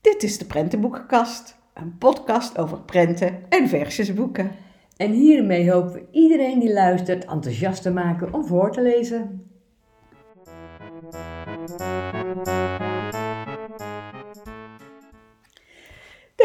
Dit is de Prentenboekenkast, een podcast over prenten en versjesboeken. En hiermee hopen we iedereen die luistert enthousiast te maken om voor te lezen.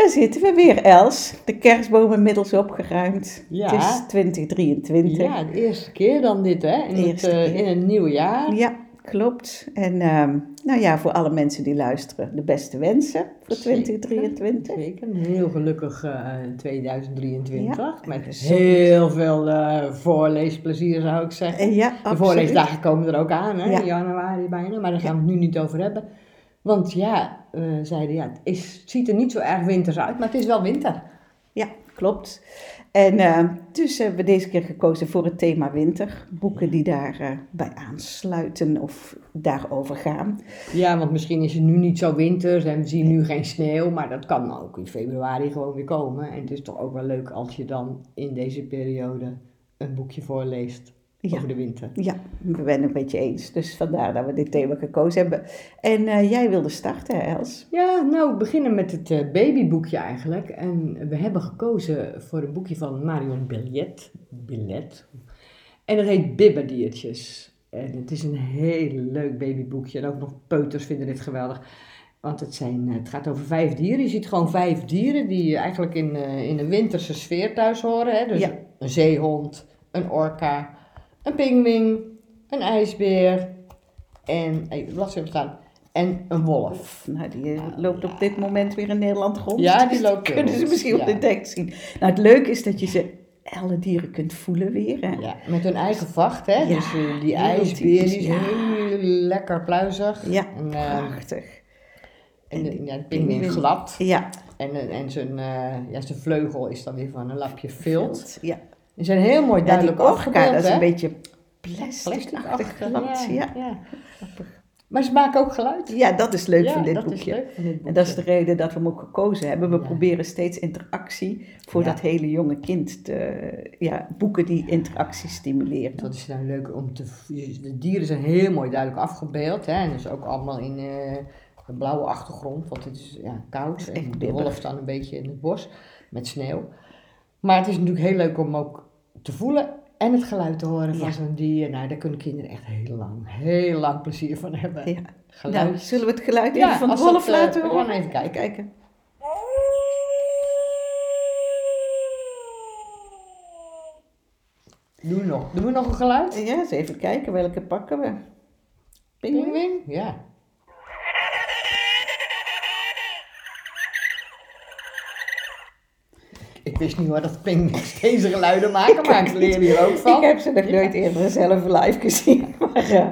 Daar zitten we weer, Els. De kerstboom inmiddels opgeruimd. Ja. Het is 2023. Ja, de eerste keer dan dit, hè? In, het, eh, in het nieuwe jaar. Ja, klopt. En ehm, nou ja, voor alle mensen die luisteren, de beste wensen voor Zeker. 2023. Zeker, een heel gelukkig eh, 2023. Ja, met heel veel eh, voorleesplezier zou ik zeggen. En ja, De voorleesdagen komen er ook aan, hè? Ja. in januari bijna, maar daar gaan we het nu niet over hebben. Want ja, we zeiden ja, het, is, het ziet er niet zo erg winters uit, maar het is wel winter. Ja, klopt. En eh, dus hebben we deze keer gekozen voor het thema winter. Boeken die daarbij bij aansluiten of daarover gaan. Ja, want misschien is het nu niet zo winters en we zien nu geen sneeuw, maar dat kan ook in februari gewoon weer komen. En het is toch ook wel leuk als je dan in deze periode een boekje voorleest Ja. over de winter. Ja, we zijn het een beetje eens. Dus vandaar dat we dit thema gekozen hebben. En eh, jij wilde starten, hè, Els? Ja, nou, we beginnen met het eh, babyboekje eigenlijk. En we hebben gekozen voor een boekje van Marion Billet. Billet. En dat heet Bibberdiertjes. En het is een heel leuk babyboekje. En ook nog peuters vinden dit geweldig. Want het, zijn, eh, het gaat over vijf dieren. Je ziet gewoon vijf dieren die eigenlijk in, eh, in een winterse sfeer thuis horen. Hè? Dus Ja. een zeehond, een orka, een pinguïn, een ijsbeer en, even staan, en een wolf. Nou, die eh, loopt op dit moment weer in Nederland rond. Ja, die loopt weer Kunnen ze rond, misschien op ja. de tekst zien. Nou, het leuke is dat je ze, alle dieren kunt voelen weer. Hè? Ja, met hun eigen vacht, hè? Ja, dus eh, die heel ijsbeer die is typisch, ja. heel lekker pluizig. Ja, En, eh, prachtig. en de, ja, de pinguïn glad. Ja, En, eh, en zijn, eh, ja, zijn vleugel is dan weer van een lapje vilt. Ja, Die zijn heel mooi ja duidelijk afgebeeld, dat is een beetje plasticachtig Plasticachtig, glad. Ja. ja. Maar ze maken ook geluid. ja, dat is leuk ja, van dit dat boekje. is leuk van dit boekje. En dat is de reden dat we hem ook gekozen hebben. We Ja. proberen steeds interactie voor Ja. dat hele jonge kind te ja, boeken die interactie stimuleren. Dat is nou leuk om te... De dieren zijn heel mooi duidelijk afgebeeld. Hè? En dus ook allemaal in eh, een blauwe achtergrond. Want het is ja, koud. is En de wolf staan een beetje in het bos. Met sneeuw. Maar het is natuurlijk heel leuk om ook te voelen. En het geluid te horen van Ja. zo'n dier. Nou, daar kunnen kinderen echt heel lang, heel lang plezier van hebben. Ja. Geluid. Nou, zullen we het geluid Ja, even van de wolf eh, laten we horen? gaan even kijken. kijken. Doe nog. Doen we nog een geluid? Ja, eens even kijken welke pakken we. Pinguïn? Ja. Ik wist niet hoor dat pinguïns deze geluiden maken, maar ik leer hier ook van. Ik heb ze nog nooit eerder zelf live gezien. Maar, eh,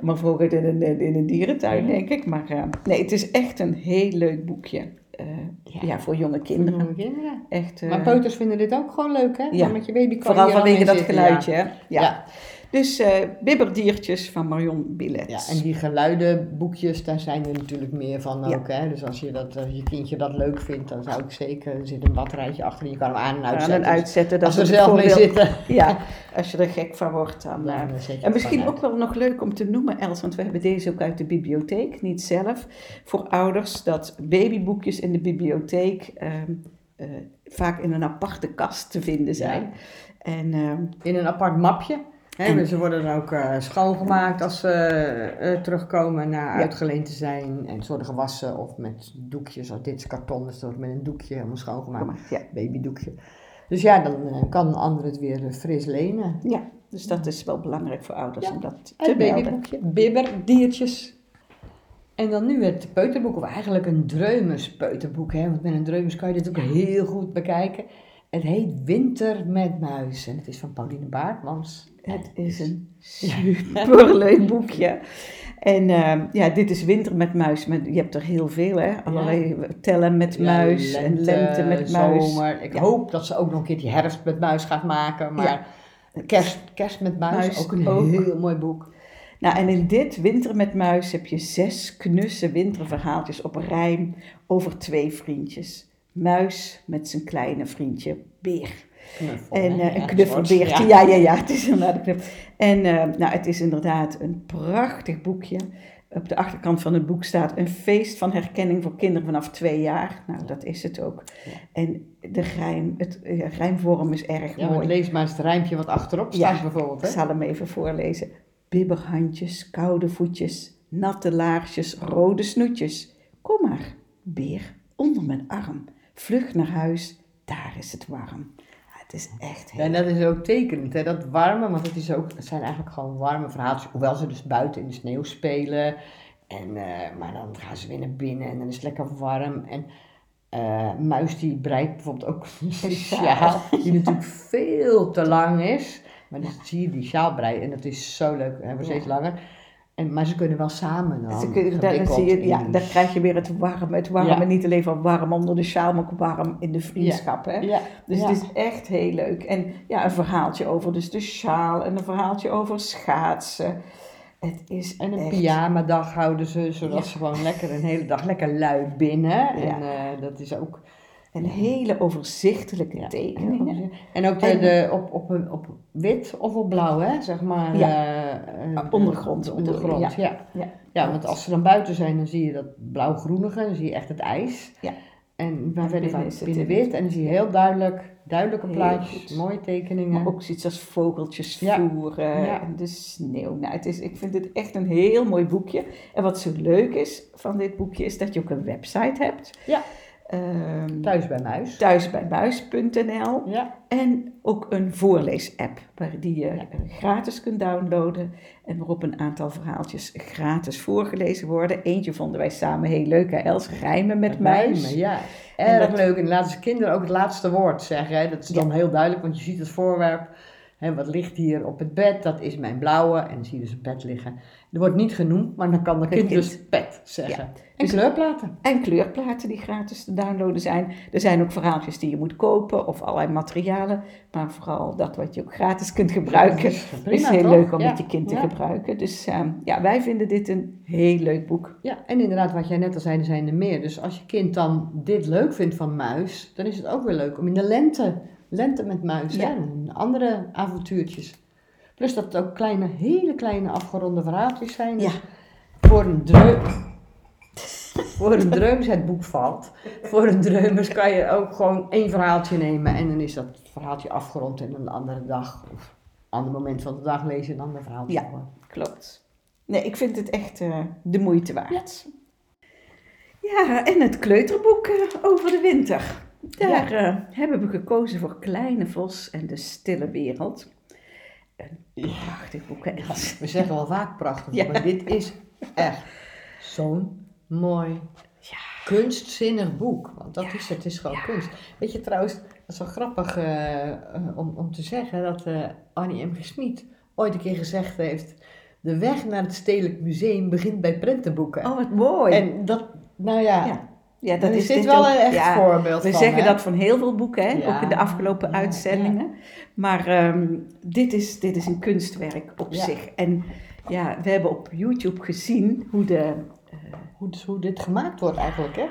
maar vroeger in een, in een dierentuin, denk ik. Maar eh, nee, het is echt een heel leuk boekje. Eh, ja. Ja. voor jonge kinderen. jonge kinderen. Echt, Maar peuters vinden dit ook gewoon leuk, hè? Ja. Met je baby kan vooral vanwege dat geluidje. Ja. hè? Ja. Dus eh bibberdiertjes van Marion Billet. Ja, en die geluidenboekjes, daar zijn er natuurlijk meer van Ja. ook. Hè? Dus als je, dat, als je kindje dat leuk vindt, dan zou ik zeker... Er zit een batterijtje achter en je kan hem aan en Aan uitzetten. en uitzetten. Dat als we er zelf mee zitten. Ja, als je er gek van wordt dan. Ja, eh, dan En misschien ook wel nog leuk om te noemen, Els, want we hebben deze ook uit de bibliotheek, niet zelf, voor ouders, dat babyboekjes in de bibliotheek ehm, eh, vaak in een aparte kast te vinden zijn. En ehm, in een apart mapje. En- Ze worden dan ook eh, schoongemaakt als ze eh, terugkomen na uitgeleend te zijn. En ze worden gewassen of met doekjes. Als dit is karton, dus dat wordt met een doekje helemaal schoongemaakt. gemaakt, ja. Babydoekje. Dus ja, dan eh, kan een ander het weer fris lenen. ja, dus dat is wel belangrijk voor ouders Ja, om dat te babyboekje, bibber, diertjes. En dan nu het peuterboek, of eigenlijk een dreumes peuterboek. Hè? Want met een dreumes kan je dit ook heel goed bekijken. Het heet Winter met Muis. En het is van Pauline Baartmans. Het is een superleuk boekje. En ehm, ja, dit is winter met muis. Je hebt er heel veel, hè? Allerlei tellen met Ja, muis en lente met muis. Zomer. Ik hoop dat ze ook nog een keertje herfst met muis gaat maken. Maar kerst, kerst met muis, Muis ook een ook. heel mooi boek. Nou, en in dit Winter met Muis heb je zes knusse winterverhaaltjes op rijm over twee vriendjes. Muis met zijn kleine vriendje Beer. Knuffel, En eh, Ja, een knuffelbeertje. soort, Ja. ja, ja, Het is inderdaad een knuffel. En eh, nou, het is inderdaad een prachtig boekje. Op de achterkant van het boek staat een feest van herkenning voor kinderen vanaf twee jaar. Nou, dat is het ook. Ja. En de rijm, het ja, rijmvorm is erg Ja, mooi. lees maar eens het rijmpje wat achterop Ja, staat bijvoorbeeld. Ik Hè? zal hem even voorlezen. Bibberhandjes, koude voetjes, natte laarsjes, rode snoetjes. Kom maar, beer, onder mijn arm. Vlug naar huis, daar is het warm. Ja, het is echt heel... En dat is ook tekenend, hè? dat warme, want het, is ook, het zijn eigenlijk gewoon warme verhaaltjes. Hoewel ze dus buiten in de sneeuw spelen. En, eh, maar dan gaan ze weer naar binnen en dan is het lekker warm. En eh, Muis die breidt bijvoorbeeld ook een sjaal, die natuurlijk veel te lang is. Maar dan zie je die sjaal breien en dat is zo leuk. En wordt steeds langer. En, maar ze kunnen wel samen dan Ze kunnen- daar, gewikkeld zie je, in ja, daar krijg je weer het warme. Het warme, Ja. niet alleen van warm onder de sjaal, maar ook warm in de vriendschap. Hè? Ja, Dus het is echt heel leuk. En ja, een verhaaltje over dus de sjaal en een verhaaltje over schaatsen. Het is En een pyjamadag houden ze, zodat ze gewoon lekker een hele dag lekker lui binnen. En eh, dat is ook... En hele overzichtelijke Ja, tekeningen. En ook de, En- de, op, op, een- op wit of op blauw, hè? Zeg maar. Ja. eh, eh, ondergrond ondergrond, ja. Ja. Ja, want als ze dan buiten zijn, dan zie je dat blauw-groenige, dan zie je echt het ijs. Ja. En maar En verder binnen is het binnen in- wit en dan zie je heel duidelijk, duidelijke plaatjes, mooie tekeningen. Maar ook zoiets als vogeltjes voeren Ja. en de sneeuw. Nou, het is, ik vind het echt een heel mooi boekje. En wat zo leuk is van dit boekje, is dat je ook een website hebt. Ja. Ehm, Thuis bij muis. thuisbijbuis.nl Ja, en ook een voorleesapp waar die je Ja. gratis kunt downloaden en waarop een aantal verhaaltjes gratis voorgelezen worden. Eentje vonden wij samen heel leuk, hè? Els, rijmen met muis. rijmen, ja. En dat- leuk. En ze kinderen ook het laatste woord zeggen. Hè. Dat is dan heel duidelijk, want je ziet het voorwerp. Hè, wat ligt hier op het bed? Dat is mijn blauwe. En dan zie je dus een pet liggen. Er wordt niet genoemd, maar dan kan de kind kind. dus pet zeggen. En Dus- kleurplaten. En kleurplaten die gratis te downloaden zijn. Er zijn ook verhaaltjes die je moet kopen of allerlei materialen. Maar vooral dat wat je ook gratis kunt gebruiken. Dat is prima, is heel toch? leuk om Ja, met je kind te ja. gebruiken. Dus ehm, ja, wij vinden dit een heel leuk boek. Ja, en inderdaad, wat jij net al zei, er zijn er meer. Dus als je kind dan dit leuk vindt van muis, dan is het ook weer leuk om in de lente, lente met muis, Ja. en andere avontuurtjes. Plus dat het ook kleine, hele kleine afgeronde verhaaltjes zijn. Ja. Voor een dreum. Voor een dreums het boek valt. Voor een dreumers kan je ook gewoon één verhaaltje nemen en dan is dat verhaaltje afgerond en een andere dag of een ander moment van de dag lees je een ander verhaaltje. Ja. Klopt. Nee, ik vind het echt eh, de moeite waard. Ja, en het kleuterboek eh, over de winter. Daar eh, hebben we gekozen voor Kleine Vos en de Stille Wereld. Een prachtig boek, Els? We zeggen wel vaak prachtig, Ja. maar dit is echt zo'n mooi, kunstzinnig boek. Want dat Ja. is het, het is gewoon Ja. kunst. Weet je trouwens, dat is wel grappig eh, eh, om, om te zeggen dat eh Annie M. G. Schmid ooit een keer gezegd heeft... De weg naar het Stedelijk Museum begint bij prentenboeken. Oh, wat mooi. En dat, nou ja, ja. Dat is dit wel ook. een echt Ja, voorbeeld We van. zeggen hè? dat van heel veel boeken, hè? Ja, ook in de afgelopen ja, uitzendingen. Maar ehm, dit, is, dit is een kunstwerk op zich. En ja, we hebben op YouTube gezien hoe de... eh, Hoe, dus hoe dit gemaakt wordt eigenlijk, hè?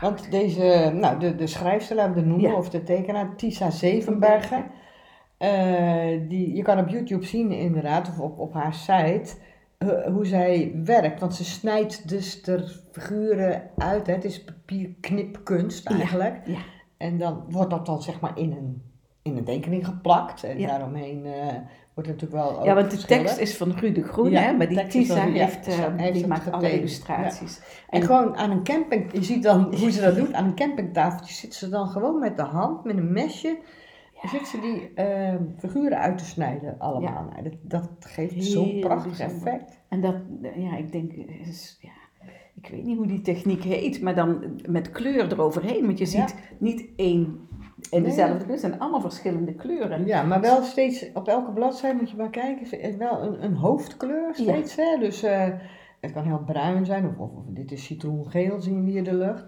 Want deze, nou, de, de schrijfster, laten we noemen, of de tekenaar, Tisa Zevenbergen. eh, die, je kan op YouTube zien inderdaad, of op, op haar site, eh, hoe zij werkt. Want ze snijdt dus de figuren uit. Hè. Het is papierknipkunst eigenlijk. Ja. En dan wordt dat dan zeg maar in een, in een tekening geplakt. En Ja. daaromheen eh, wordt het natuurlijk wel Ja, want de tekst is van Ruud de Groen, Ja, hè? Maar die Tisa heeft, eh, hij heeft die maakt alle illustraties. En gewoon aan een camping, je ziet dan hoe ze dat doet, aan een campingtafeltje zit ze dan gewoon met de hand, met een mesje, zit ze die eh, figuren uit te snijden allemaal. Nou, dat, dat geeft zo'n prachtig effect. En dat, ja, ik denk, is, ja, ik weet niet hoe die techniek heet, maar dan met kleur eroverheen. Want je Ja. ziet niet één en dezelfde kleur, het zijn allemaal verschillende kleuren. Ja, maar wel steeds, op elke bladzijde moet je maar kijken, heeft wel een, een hoofdkleur steeds. Hè? Dus eh, het kan heel bruin zijn, of, of, of dit is citroengeel, zien we hier de lucht.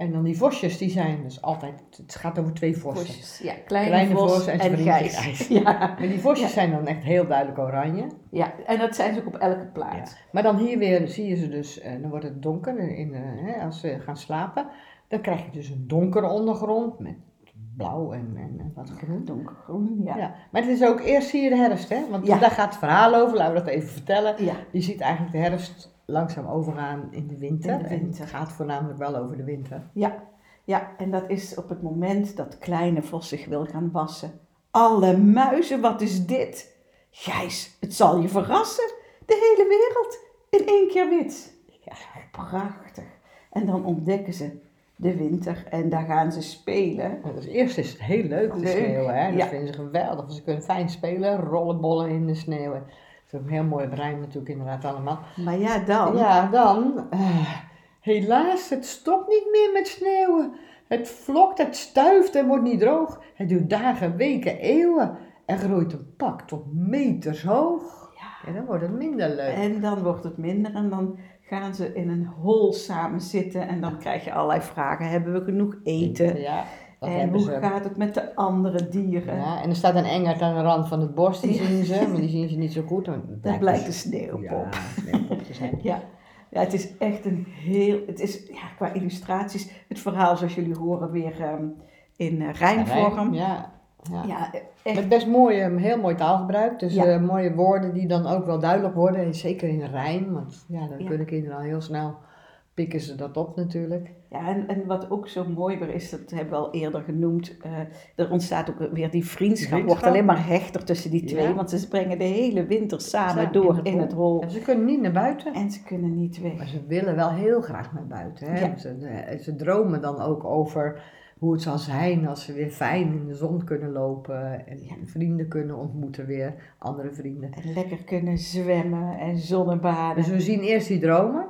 En dan die vosjes, die zijn dus altijd, het gaat over twee vossen. Vosjes, ja, kleine, Kleine vos, vos en en. Gijs. Ja, Maar die vosjes Ja. zijn dan echt heel duidelijk oranje. ja, en dat zijn ze ook op elke plaat. Maar dan hier weer zie je ze dus, eh, dan wordt het donker in, eh, hè, als ze gaan slapen. Dan krijg je dus een donkere ondergrond met blauw en, en, en wat groen. Donkergroen, ja. Ja. Maar het is ook, eerst zie je de herfst, hè? Want Ja. daar gaat het verhaal over, laten we dat even vertellen. Ja. Je ziet eigenlijk de herfst langzaam overgaan in de winter. In de winter. En het gaat voornamelijk wel over de winter. Ja, ja, en dat is op het moment dat kleine vos zich wil gaan wassen. Alle muizen, wat is dit? Gijs, het zal je verrassen. De hele wereld in één keer wit. Ja, prachtig. En dan ontdekken ze de winter en daar gaan ze spelen. Dus eerst is het heel leuk, de Leuk, sneeuw, hè? Dat ja. vinden ze geweldig. Ze kunnen fijn spelen, rollenbollen in de sneeuw. Het is ook een heel mooi brein natuurlijk inderdaad allemaal. Maar ja, dan. Ja, dan, eh, helaas, het stopt niet meer met sneeuwen. Het vlokt, het stuift en wordt niet droog. Het duurt dagen, weken, eeuwen. En groeit een pak tot meters hoog. Ja. En dan wordt het minder leuk. En dan wordt het minder en dan gaan ze in een hol samen zitten en dan krijg je allerlei vragen. Hebben we genoeg eten? Ja, en hoe ze. gaat het met de andere dieren? Ja, en er staat een engert aan de rand van het bos, die zien ze, maar die zien ze niet zo goed. want Dat blijkt een sneeuwpop. Ja, sneeuwpop te zijn. Ja. ja, het is echt een heel, het is ja, qua illustraties, het verhaal zoals jullie horen weer ehm, in eh, rijmvorm. Ja, ja. Ja, echt. Met best mooie, heel mooi taalgebruik. Dus Ja. eh, mooie woorden die dan ook wel duidelijk worden. En zeker in rijm, want ja, dan kunnen kinderen al heel snel pikken ze dat op natuurlijk. Ja, en, en wat ook zo mooi weer is, dat hebben we al eerder genoemd, eh, er ontstaat ook weer die vriendschap, Vriendschap. wordt alleen maar hechter tussen die twee, Ja. want ze brengen de hele winter samen door in in het hol. En ze kunnen niet naar buiten. En ze kunnen niet weg. Maar ze willen wel heel graag naar buiten. Hè? Ja. Ze, eh, ze dromen dan ook over hoe het zal zijn als ze weer fijn in de zon kunnen lopen. En Ja. vrienden kunnen ontmoeten weer, andere vrienden. En lekker kunnen zwemmen en zonnebaden. Dus we zien eerst die dromen.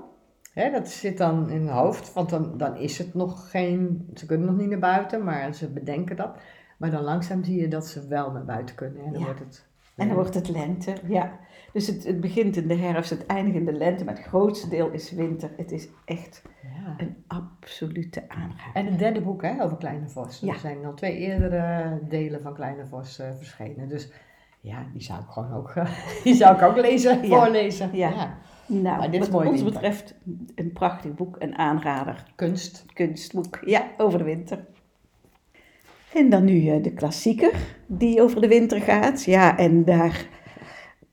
Hè, dat zit dan in hun hoofd, want dan, dan is het nog geen. Ze kunnen nog niet naar buiten, maar ze bedenken dat. Maar dan langzaam zie je dat ze wel naar buiten kunnen. En dan Ja. wordt het. En dan wordt het lente, ja. Dus het, het begint in de herfst, het eindigt in de lente, maar het grootste deel is winter. Het is echt Ja. een absolute aanrader. En het derde boek hè, over Kleine Vos. Ja. Er zijn al twee eerdere delen van Kleine Vos verschenen. Dus ja, die zou ik gewoon ook, die zou ik ook lezen, Ja. voorlezen. Ja. Nou, Maar dit is wat mooi ons winter. betreft een prachtig boek, een aanrader. Kunst. kunstboek. Ja, over de winter. En dan nu eh, de klassieker die over de winter gaat. Ja, en daar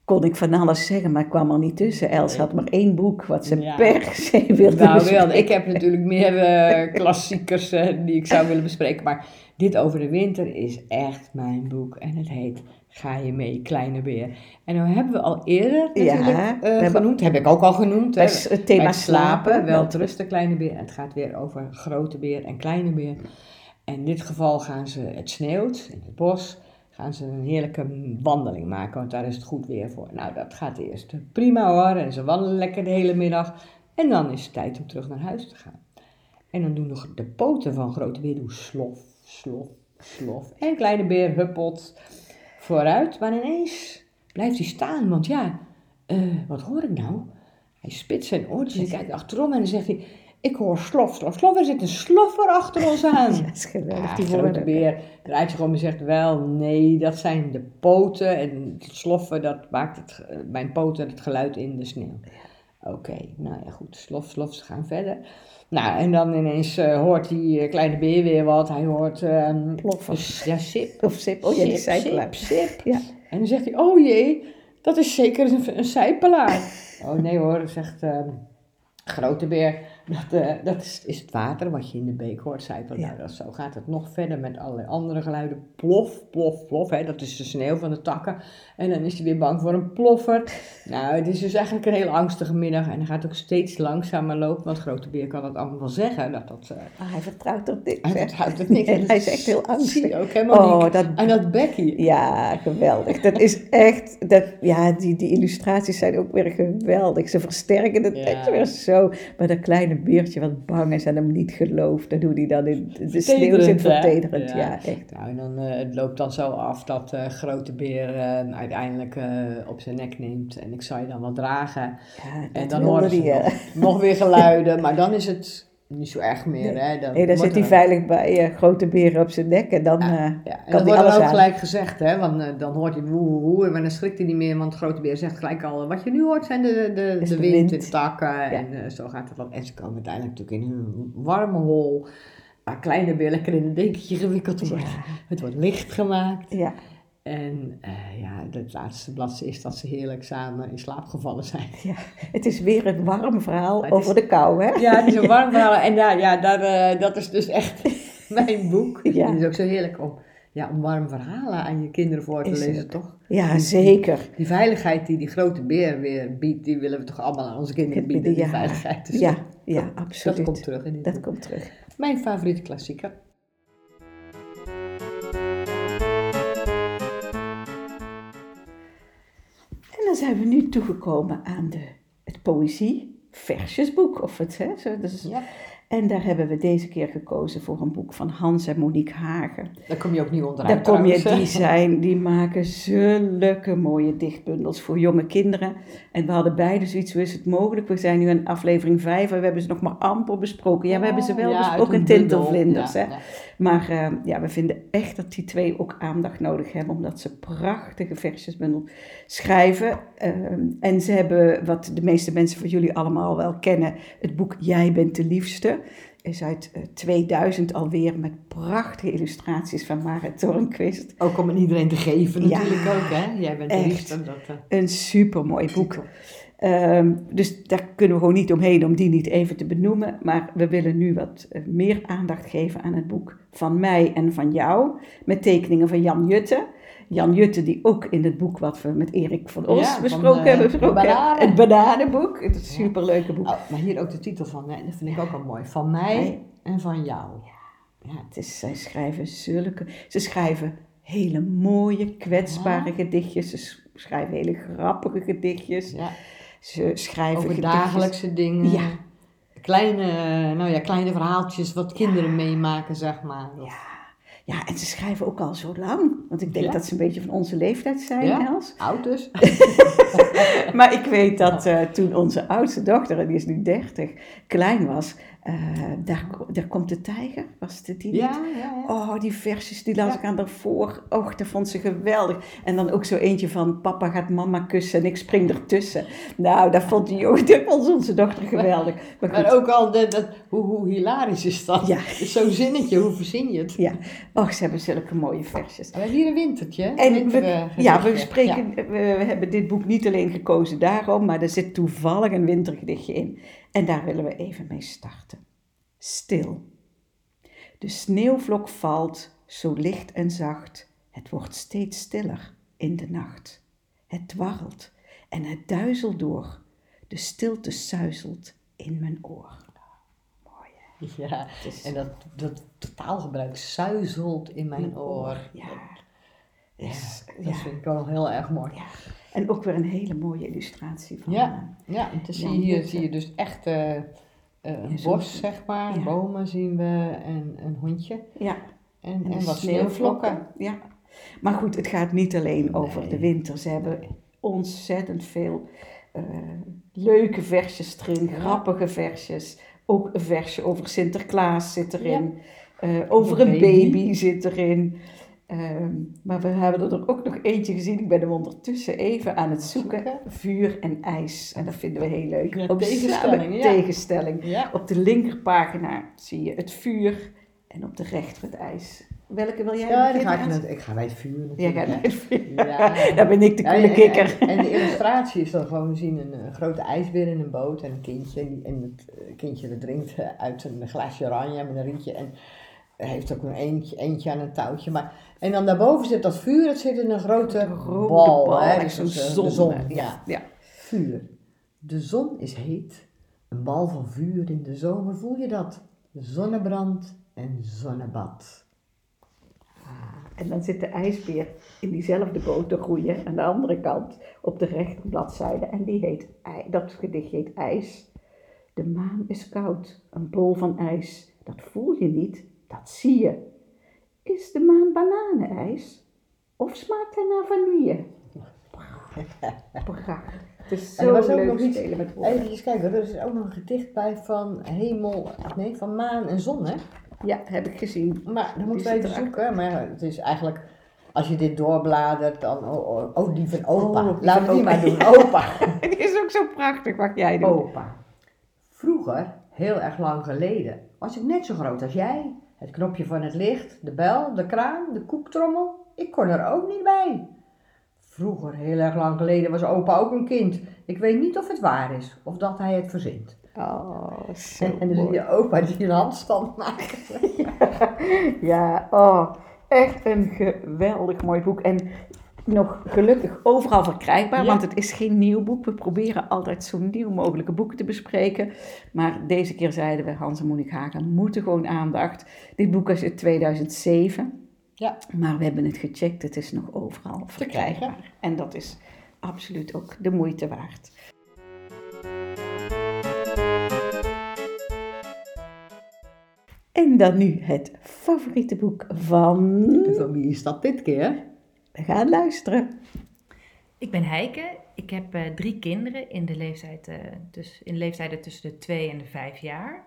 kon ik van alles zeggen, maar ik kwam er niet tussen. Els had maar één boek wat ze Ja. per se wilde Nou, wel, bespreken. ik heb natuurlijk meer eh, klassiekers eh, die ik zou willen bespreken. Maar dit over de winter is echt mijn boek. En het heet Ga je mee, kleine beer. En nou hebben we al eerder Ja, natuurlijk we eh, genoemd. Heb ik ook al genoemd. hè. Het thema Bij slapen. Wel kleine beer. En het gaat weer over grote beer en kleine beer. En in dit geval gaan ze, het sneeuwt in het bos, gaan ze een heerlijke wandeling maken, want daar is het goed weer voor. Nou, dat gaat eerst prima hoor. En ze wandelen lekker de hele middag. En dan is het tijd om terug naar huis te gaan. En dan doen de, de poten van grote beer slof, slof, slof. En kleine beer huppelt vooruit, maar ineens blijft hij staan, want ja, eh, wat hoor ik nou? Hij spitst zijn oortjes en kijkt achterom en dan zegt hij, ik hoor slof, slof, slof, er zit een sloffer achter ons aan. Ja, is geweldig. Die grote woorden. beer draait zich om en zegt wel, nee, dat zijn de poten en het sloffen, dat maakt het, mijn poten het geluid in de sneeuw. Oké, nou ja goed, slof, slof, ze gaan verder. Nou, en dan ineens eh, hoort die eh, kleine beer weer wat. Hij hoort... ehm Ploffen. dus- ja, sip. Of sip. Oh ja, die. Sip, sip. Ja. En dan zegt hij, oh jee, dat is zeker een, een zijpelaar. oh nee hoor, zegt ehm, grote beer. Dat, eh, dat is, is het water wat je in de beek hoort, zijpelaar. Ja. Nou, dat, zo gaat het nog verder met allerlei andere geluiden. Plof, plof, plof. Hè, dat is de sneeuw van de takken. En dan is hij weer bang voor een ploffer. Nou, het is dus eigenlijk een heel angstige middag. En hij gaat ook steeds langzamer lopen. Want grote beer kan dat allemaal wel zeggen. Dat dat... eh, Maar hij vertrouwt er niks. hij vertrouwt het niks. En hij is echt heel angstig. ook helemaal Oh, dat En dat bekkie. Ja, geweldig. Dat is echt, dat, ja, die, die illustraties zijn ook weer geweldig. Ze versterken het Ja. echt weer zo. Maar dat kleine beertje wat bang is en hem niet gelooft, dan hoe die dan in de sneeuw zit vertederend. Ja. Ja, echt. Nou, en dan eh, het loopt dan zo af dat eh grote beer eh, uiteindelijk eh, op zijn nek neemt. En ik zou je dan wel dragen. Ja, En dan horen ze nog weer geluiden. Maar dan is het niet zo erg meer. Nee. Hè? Dan Nee, dan zit hij veilig bij eh, grote beren op zijn nek en dan eh, Ja, en kan dan hij wordt alles ook aan. gelijk gezegd, hè, want eh, dan hoort hij woe, woe, woe, maar dan schrikt hij niet meer, want grote beer zegt gelijk al, wat je nu hoort zijn de, de, de, de wind, de takken, en eh, zo gaat het dan. En ze komen uiteindelijk natuurlijk in een warme hol, haar kleine weer lekker in een dekentje gewikkeld wordt. Het wordt licht gemaakt. Ja, En eh, ja, het laatste bladzijde is dat ze heerlijk samen in slaap gevallen zijn. ja. Het is weer een warm verhaal het over de kou, hè? Ja, het is een warm verhaal. En ja, ja daar, eh, dat is dus echt mijn boek. Ja. Het is ook zo heerlijk om, ja, om warme verhalen aan je kinderen voor te Is lezen, het. toch? Ja, zeker. Die veiligheid die die grote beer weer biedt, die willen we toch allemaal aan onze kinderen bieden, die Ja. veiligheid. Dus Ja, ja, absoluut. Dat komt terug in dit Dat boek. komt terug. Mijn favoriete klassieker. Zijn we nu toegekomen aan de, het poëzie versjesboek. Of het, hè, zo, dus, Ja. En daar hebben we deze keer gekozen voor een boek van Hans en Monique Hagen. Daar kom je ook niet onderuit Daar kom je, die, zijn, die maken zulke mooie dichtbundels voor jonge kinderen. En we hadden beide zoiets, hoe is het mogelijk? We zijn nu in aflevering 5 en we hebben ze nog maar amper besproken. Ja, we hebben ze wel Ja, besproken. Tintelvlinders. Ja, hè? ja. Maar eh, ja, we vinden echt dat die twee ook aandacht nodig hebben, omdat ze prachtige versjesbundel schrijven. Ehm, en ze hebben, wat de meeste mensen van jullie allemaal wel kennen, het boek Jij bent de liefste. Is uit eh, 2000 alweer met prachtige illustraties van Marit Tornquist. Ook om aan iedereen te geven Ja, natuurlijk ook, hè? Jij bent de echt. liefste. Dat, eh, Een supermooi boek. Ehm, dus daar kunnen we gewoon niet omheen om die niet even te benoemen. Maar we willen nu wat eh, meer aandacht geven aan het boek van mij en van jou. Met tekeningen van Jan Jutte. Jan Jutte die ook in het boek wat we met Erik van Os Ja, besproken hebben. besproken bananen. Het bananenboek. Het is een superleuke boek. Oh, maar hier ook de titel van, hè? dat vind ik ook al mooi. Van mij en van jou. Ja, het is, zij schrijven zulke... Ze schrijven hele mooie, kwetsbare gedichtjes. Ze sch- schrijven hele grappige gedichtjes. Ja. Ze schrijven Over gedichtjes... dagelijkse dingen. Ja. Kleine, nou ja, kleine verhaaltjes wat kinderen meemaken, zeg maar. Ja. Ja, en ze schrijven ook al zo lang. Want ik denk Ja. dat ze een beetje van onze leeftijd zijn, Ja. Els. Oud dus. Maar ik weet dat eh, toen onze oudste dochter, en die is nu 30, klein was, eh, daar, daar komt de tijger, was het die niet? Ja, ja, ja. Oh, die versjes, die las Ja. ik aan daarvoor. Och, dat vond ze geweldig. En dan ook zo eentje van, papa gaat mama kussen en ik spring ertussen. Nou, dat vond, die, dat vond onze dochter geweldig. Maar ook al, de, dat, hoe, hoe hilarisch is dat? Ja. Zo'n zinnetje, hoe verzin je het? ja. Och, ze hebben zulke mooie versjes. We hebben hier een wintertje. En we, ja, we, spreken, Ja. we, we hebben dit boek niet alleen gekozen daarom, maar er zit toevallig een wintergedichtje in. En daar willen we even mee starten. Stil. De sneeuwvlok valt, zo licht en zacht. Het wordt steeds stiller in de nacht. Het dwarrelt en het duizelt door. De stilte suizelt in mijn oor. Mooi hè? Ja, is- en dat, dat totaalgebruik suizelt in mijn oor. Ja. Ja, dat vind ik wel heel erg mooi. Ja. En ook weer een hele mooie illustratie van. Ja, ja je Jan hier zie je dus echt eh, eh, een Ja, bos, zeg maar. ja. Bomen zien we en een hondje. ja. En, En, wat sneeuwvlokken. Ja. Maar goed, het gaat niet alleen over Nee. de winter. Ze hebben ontzettend veel eh, leuke versjes erin, Ja. grappige versjes. Ook een versje over Sinterklaas zit erin. Eh, over Over een baby. baby. zit erin. Ehm, maar we hebben er ook nog eentje gezien. Ik ben hem ondertussen even aan het zoeken. Zoeken. Vuur en ijs. En dat vinden we heel leuk. Ja, Op tegenstelling, ja. tegenstelling. Ja. Op de linkerpagina zie je het vuur en op de rechter het ijs. Welke wil jij Ja, ga ik, Els? net, ik ga bij het vuur Jij natuurlijk. gaat het vuur. Ja. Daar ben ik de Ja, coole en- kikker. En, en de illustratie is dan gewoon, we zien een, grote ijsbeer in een boot en een kindje. En, het eh, kindje dat drinkt uit een glaasje oranje met een rietje. En hij heeft ook een eentje, eentje aan een touwtje. Maar, en dan daarboven zit dat vuur, het zit in een grote Een rode bal. bal, hè, dus zo'n dat eh, zon. De zon, ja. ja. Vuur. De zon is heet. Een bal van vuur in de zomer, voel je dat? Zonnebrand en zonnebad. En dan zit de ijsbeer in diezelfde boot te groeien aan de andere kant op de rechterbladzijde. En die heet, dat gedicht heet IJs. De maan is koud, een bol van ijs. Dat voel je niet, dat zie je. Is de maan bananenijs? Of smaakt hij naar vanille? Prachtig. Het is En er zo was ook leuk nog iets- spelen met woorden. Even kijken, er is ook nog een gedicht bij van hemel, nee, van maan en zon, hè? Ja, heb ik gezien. Maar dan moeten we zit even zoeken. Maar het is eigenlijk, als je dit doorbladert, dan, oh, oh, oh die van opa. Oh, Laten we van die maar opa. doen, opa. Die is ook zo prachtig, wat jij doet. Opa. Vroeger, heel erg lang geleden, was ik net zo groot als jij. Het knopje van het licht, de bel, de kraan, de koektrommel. Ik kon er ook niet bij. Vroeger, heel erg lang geleden, was opa ook een kind. Ik weet niet of het waar is, of dat hij het verzint. Oh, zo En dan zie je opa die een handstand maakt. Ja, oh, echt een geweldig mooi boek. En nog gelukkig overal verkrijgbaar, Ja. want het is geen nieuw boek. We proberen altijd zo nieuw mogelijke boeken te bespreken. Maar deze keer zeiden we, Hans en Monique Hagen moeten gewoon aandacht. Dit boek is uit 2007, Ja. maar we hebben het gecheckt. Het is nog overal verkrijgbaar. En dat is absoluut ook de moeite waard. En dan nu het favoriete boek van... Van wie is dat dit keer? We gaan luisteren. Ik ben Heike. Ik heb eh, drie kinderen in de, leeftijd, eh, dus in de leeftijden tussen de twee en de vijf jaar.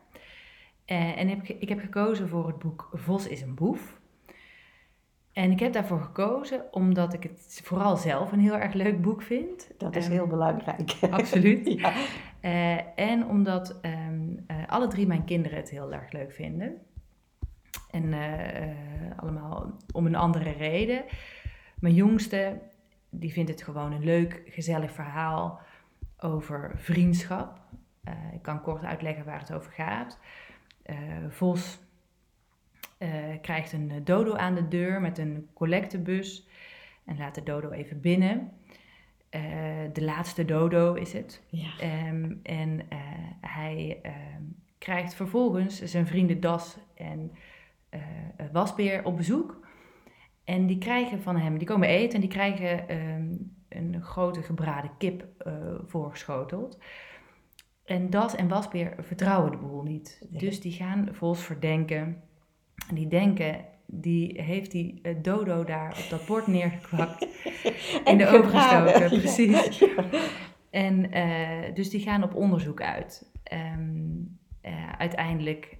Eh, en heb, ik heb gekozen voor het boek Vos is een boef. En ik heb daarvoor gekozen omdat ik het vooral zelf een heel erg leuk boek vind. Dat is Ehm, heel belangrijk. Absoluut. Ja. En omdat ehm, eh, alle drie mijn kinderen het heel erg leuk vinden. En allemaal om een andere reden. Mijn jongste, die vindt het gewoon een leuk, gezellig verhaal over vriendschap. Eh, ik kan kort uitleggen waar het over gaat. Eh, Vos eh, krijgt een dodo aan de deur met een collectebus en laat de dodo even binnen. De laatste dodo is het. Ja. Ehm, en hij ehm, krijgt vervolgens zijn vrienden Das en Wasbeer op bezoek. En die krijgen van hem, die komen eten en die krijgen ehm, een grote gebraden kip eh, voorgeschoteld. En Das en Wasbeer vertrouwen de boel niet. Nee. Dus die gaan Vos verdenken. En die denken, die heeft die eh, dodo daar op dat bord neergekwakt. in de ogen gestoken, Ja. precies. En eh, dus die gaan op onderzoek uit. Ehm, eh, uiteindelijk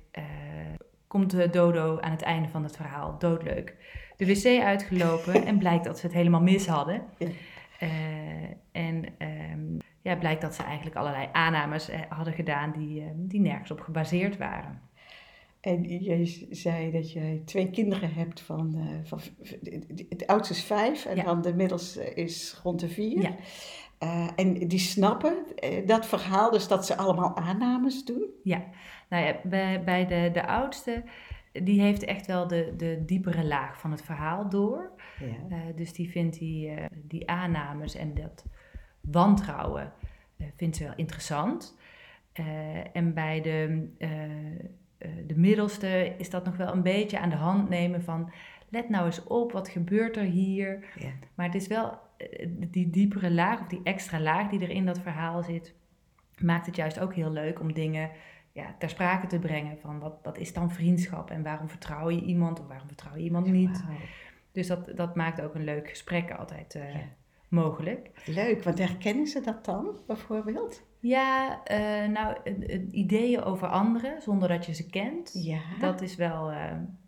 komt de dodo aan het einde van het verhaal doodleuk de wc uitgelopen en blijkt dat ze het helemaal mis hadden. Ja. Eh, en ehm, ja, blijkt dat ze eigenlijk allerlei aannames eh, hadden gedaan die, eh, die nergens op gebaseerd waren. En je zei dat jij twee kinderen hebt van, eh, van het oudste is vijf en Ja. dan de middelste is rond de vier. Ja. En die snappen dat verhaal, dus dat ze allemaal aannames doen. Nou ja, bij, bij de, de oudste, die heeft echt wel de, de diepere laag van het verhaal door. Ja. Eh, dus die vindt die, eh, die aannames en dat wantrouwen eh, vindt ze wel interessant. En bij de, de middelste is dat nog wel een beetje aan de hand nemen van... let nou eens op, wat gebeurt er hier? Ja. Maar het is wel die diepere laag of die extra laag die er in dat verhaal zit... maakt het juist ook heel leuk om dingen ja, ter sprake te brengen. Van wat, wat is dan vriendschap en waarom vertrouw je iemand of waarom vertrouw je iemand niet? Dus dat, dat maakt ook een leuk gesprek altijd eh, Ja. mogelijk. Leuk, want herkennen ze dat dan bijvoorbeeld? Ja, eh, nou, eh, ideeën over anderen zonder dat je ze kent, Ja. dat is wel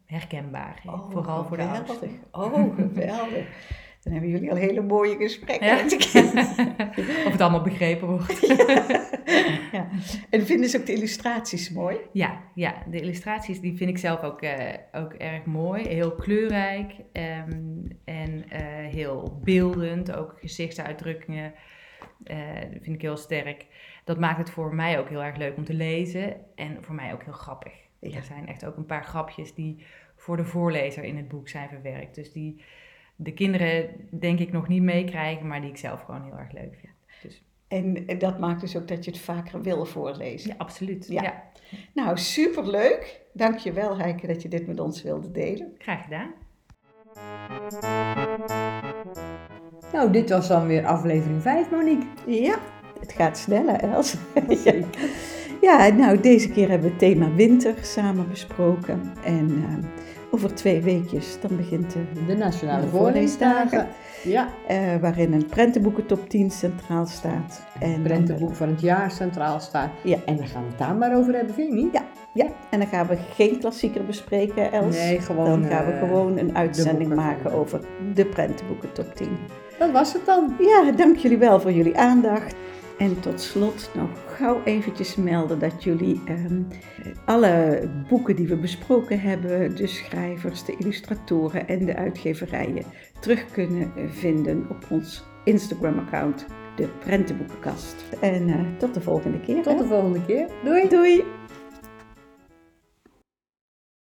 herkenbaar. Oh, Vooral voor de oudsten. Oh, geweldig. Dan hebben jullie al hele mooie gesprekken. Ja. met de kinderen. of het allemaal begrepen wordt. ja. En vinden ze ook de illustraties mooi? Ja, ja, de illustraties die vind ik zelf ook, eh, ook erg mooi. Heel kleurrijk ehm, en eh, heel beeldend. Ook gezichtsuitdrukkingen eh, vind ik heel sterk. Dat maakt het voor mij ook heel erg leuk om te lezen en voor mij ook heel grappig. Ja. Er zijn echt ook een paar grapjes die voor de voorlezer in het boek zijn verwerkt. Dus die de kinderen denk ik nog niet meekrijgen, maar die ik zelf gewoon heel erg leuk vind. Dus En en dat maakt dus ook dat je het vaker wil voorlezen. ja, absoluut. Ja. ja Nou, superleuk. Dank je wel, Heike, dat je dit met ons wilde delen. graag gedaan. Nou, dit was dan weer aflevering 5, Monique. Ja, het gaat sneller, Els. ja. ja, nou, deze keer hebben we het thema winter samen besproken. En eh, over twee weekjes, dan begint de, De Nationale De Voorleesdagen. Ja, eh, waarin een prentenboeken top 10 centraal staat. En het dan- prentenboek van het jaar centraal staat. Ja. En dan gaan we het daar maar over hebben, vind je niet? Ja, ja, en dan gaan we geen klassieker bespreken, Els. Nee, gewoon, Dan gaan we eh, gewoon een uitzending maken over de prentenboeken top 10. Dat was het dan. Ja, dank jullie wel voor jullie aandacht. En tot slot nog gauw eventjes melden dat jullie ehm, alle boeken die we besproken hebben, de schrijvers, de illustratoren en de uitgeverijen, terug kunnen vinden op ons Instagram-account, de Prentenboekenkast. En eh, tot de volgende keer. Tot de volgende keer. Doei! Doei!